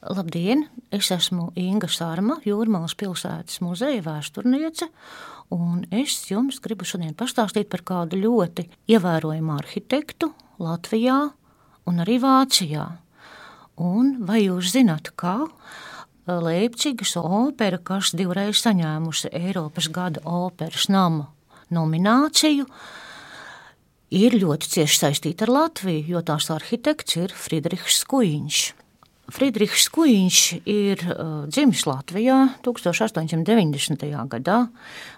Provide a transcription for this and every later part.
Labdien! Es esmu Inga Sārma, Jūrmālas pilsētas muzeja vēsturniece, un es jums gribu šodien pastāstīt par kādu ļoti ievērojamu arhitektu Latvijā un arī Vācijā. Un vai jūs zināt, kā Leipzigas opera, kas divreiz saņēmusi Eiropas gada operas nama nomināciju, ir ļoti cieši saistīta ar Latviju, jo tās arhitekts ir Friedrichs Skuiņš. Friedrichs Kuiņš ir dzimis Latvijā 1890. gadā,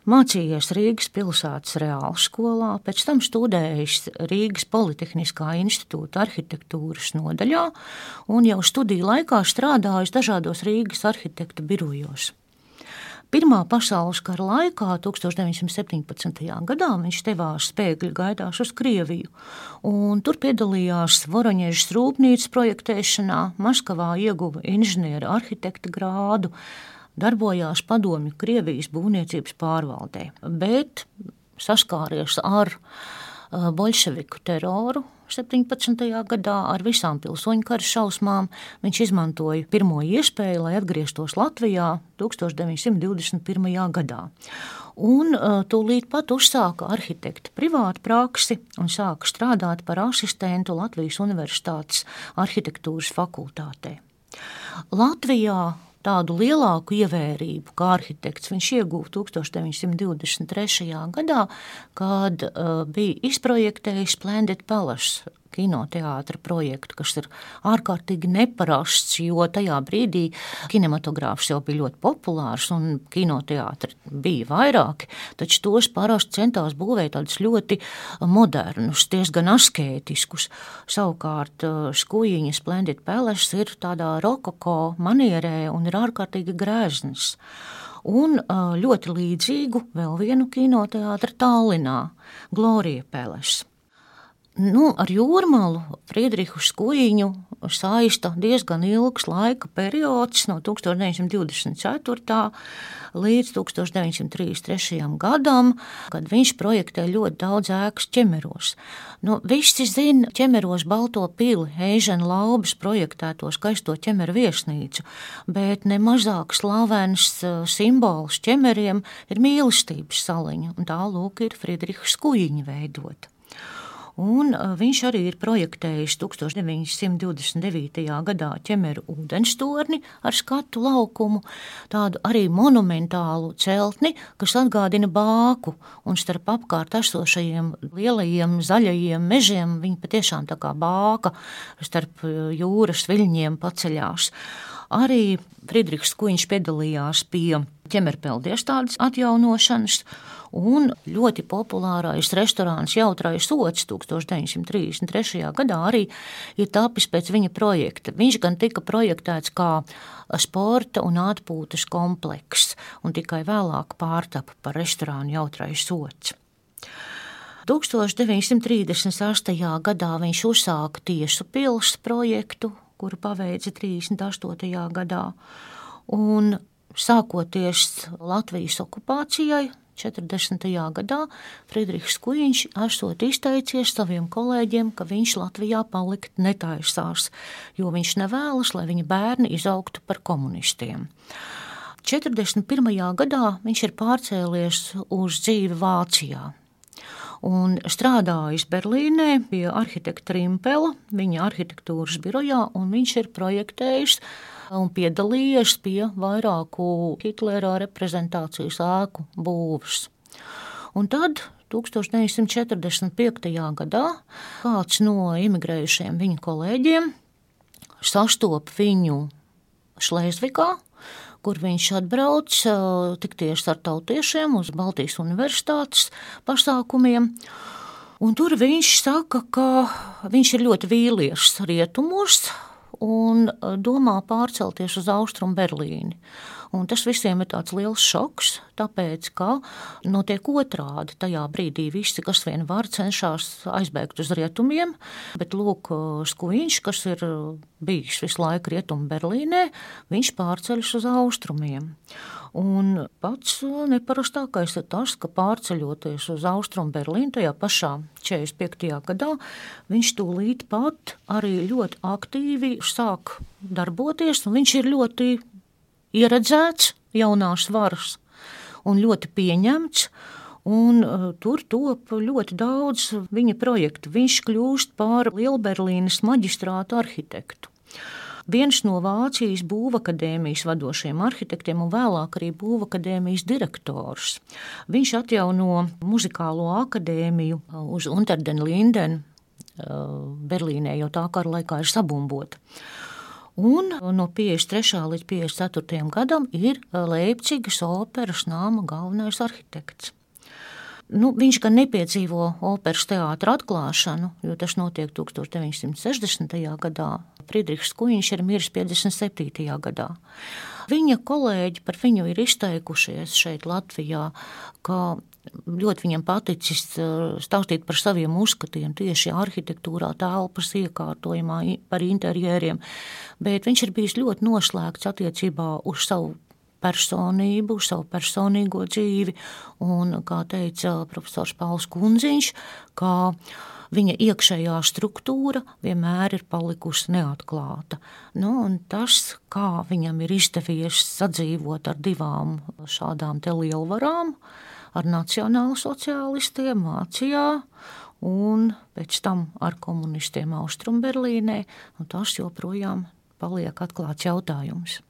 mācījies Rīgas pilsētas reāls skolā, pēc tam studējis Rīgas Politehniskā institūta arhitektūras nodaļā un jau studiju laikā strādājis dažādos Rīgas arhitektu birojos. Pirmā pasaules kara laikā, 1917. gadā, viņš devās spēkļu gaitās uz Krieviju, tur piedalījās Voroņiežas rūpnīcas projektēšanā, Maskavā ieguva inženieru arhitekta grādu, darbojās padomju Krievijas būvniecības pārvaldē, bet saskāries ar bolševiku teroru 17. gadā ar visām pilsoņu kara šausmām. Viņš izmantoja pirmo iespēju, lai atgrieztos Latvijā 1921. gadā. Un uh, tūlīt pat uzsāka arhitekta privātu praksi un sāka strādāt par asistentu Latvijas Universitātes arhitektūras fakultātē. Latvijā tādu lielāku ievērību kā arhitekts viņš ieguva 1923. gadā, kad uh, bija izprojektējis Splendid Palace kinoteātra projektu, kas ir ārkārtīgi neparasts, jo tajā brīdī kinematogrāfs jau bija ļoti populārs un kinoteātri bija vairāki, taču tos parasti centās būvēt tādus ļoti modernus, diezgan askētiskus. Savukārt skujiņa Splendid Palace ir tādā rokoko manierē un ir ārkārtīgi grēznis un ļoti līdzīgu vēl vienu kinoteātru Tallinā, Glorija Peles. Nu, ar jūrmālu Friedrihu Skuiņu saista diezgan ilgs laika periods, no 1924. līdz 1933. gadam, kad viņš projektē ļoti daudz ēkas ķemeros. Nu, visi zina ķemeros Balto pili, Eižena Laubas projektēto skaisto ķemeru viesnīcu, bet nemazāk slavens eh, simbols ķemeriem ir mīlestības saliņa, un tā lūk ir Friedriha Skuiņa veidota. Un viņš arī ir projektējis 1929. gadā ķemeru ūdenstorni ar skatu laukumu, tādu arī monumentālu celtni, kas atgādina bāku, un starp apkārt esošajiem lielajiem zaļajiem mežiem viņi patiešām tā kā bāka starp jūras viļņiem paceļās. Arī Friedrichs Kuņš piedalījās pie ķemerpeldies tādas atjaunošanas, un ļoti populārais restorāns Jautrais Ots 1933. gadā arī ir tapis pēc viņa projekta. Viņš gan tika projektēts kā sporta un atpūtas komplekss, un tikai vēlāk pārtapa par restorānu Jautrais Ots. 1938. gadā viņš uzsāka tiesu pilsētu projektu, kuru paveica 38. gadā. Un sākoties Latvijas okupācijai, 40. gadā Friedrichs Kuģiņš esot izteicies saviem kolēģiem, ka viņš Latvijā palikt netaisās, jo viņš nevēlas, lai viņa bērni izaugtu par komunistiem. 41. gadā viņš ir pārcēlies uz dzīvi Vācijā un strādājis Berlīnē pie arhitekta Rimpela, viņa arhitektūras birojā, un viņš ir projektējis un piedalījies pie vairāku Hitlera reprezentācijas ēku būvs. Un tad 1945. gadā kāds no imigrējušiem viņa kolēģiem sastopa viņu Šlēzvigā, kur viņš atbrauc tikties ar tautiešiem uz Baltijas Universitātes pasākumiem. Un tur viņš saka, ka viņš ir ļoti vīlies rietumos, un domā pārcelties uz Austrumu Berlīni. Un tas visiem ir tāds liels šoks, tāpēc, ka notiek otrādi. Tajā brīdī visi, kas vien var, cenšas aizbēgt uz rietumiem, bet lūk, skuiņš, kas ir bijis visu laiku rietumu Berlīnē, viņš pārceļas uz austrumiem. Un pats neparastākais ir tas, ka pārceļoties uz Austrumu Berlīnu tajā pašā 45. gadā, viņš tūlīt pat arī ļoti aktīvi sāk darboties, un viņš ir ļoti ieredzēts jaunās varas un ļoti pieņemts. Un, uh, tur top ļoti daudz viņa projektu. Viņš kļūst par Lielberlīnas maģistrāta arhitektu viens no Vācijas būvakadēmijas vadošiem arhitektiem un vēlāk arī būvakadēmijas direktors. Viņš atjauno muzikālo akadēmiju uz Unterden Linden Berlīnē, jo tā kara laikā ir sabumbota. Un no 53. līdz 54. gadam ir Leipzigas operas nāma galvenais arhitekts. Nu, viņš gan nepiedzīvo operas teātra atklāšanu, jo tas notiek 1960. gadā. Friedrichs Kuņš ir miris 57. gadā. Viņa kolēģi par viņu ir izteikušies šeit, Latvijā, ka ļoti viņam paticis uh, stāstīt par saviem uzskatiem tieši arhitektūrā, telpas iekārtojumā, par interjeriem, bet viņš ir bijis ļoti noslēgts attiecībā uz savu personību, savu personīgo dzīvi. Un, kā teica profesors Pauls Kunziņš, ka viņa iekšējā struktūra vienmēr ir palikusi neatklāta. Nu, tas, kā viņam ir izdevies sadzīvot ar divām šādām lielvarām, ar nacionālu sociālistiem Vācijā un pēc tam ar komunistiem Austrumberlīnē, nu, tas joprojām paliek atklāts jautājums.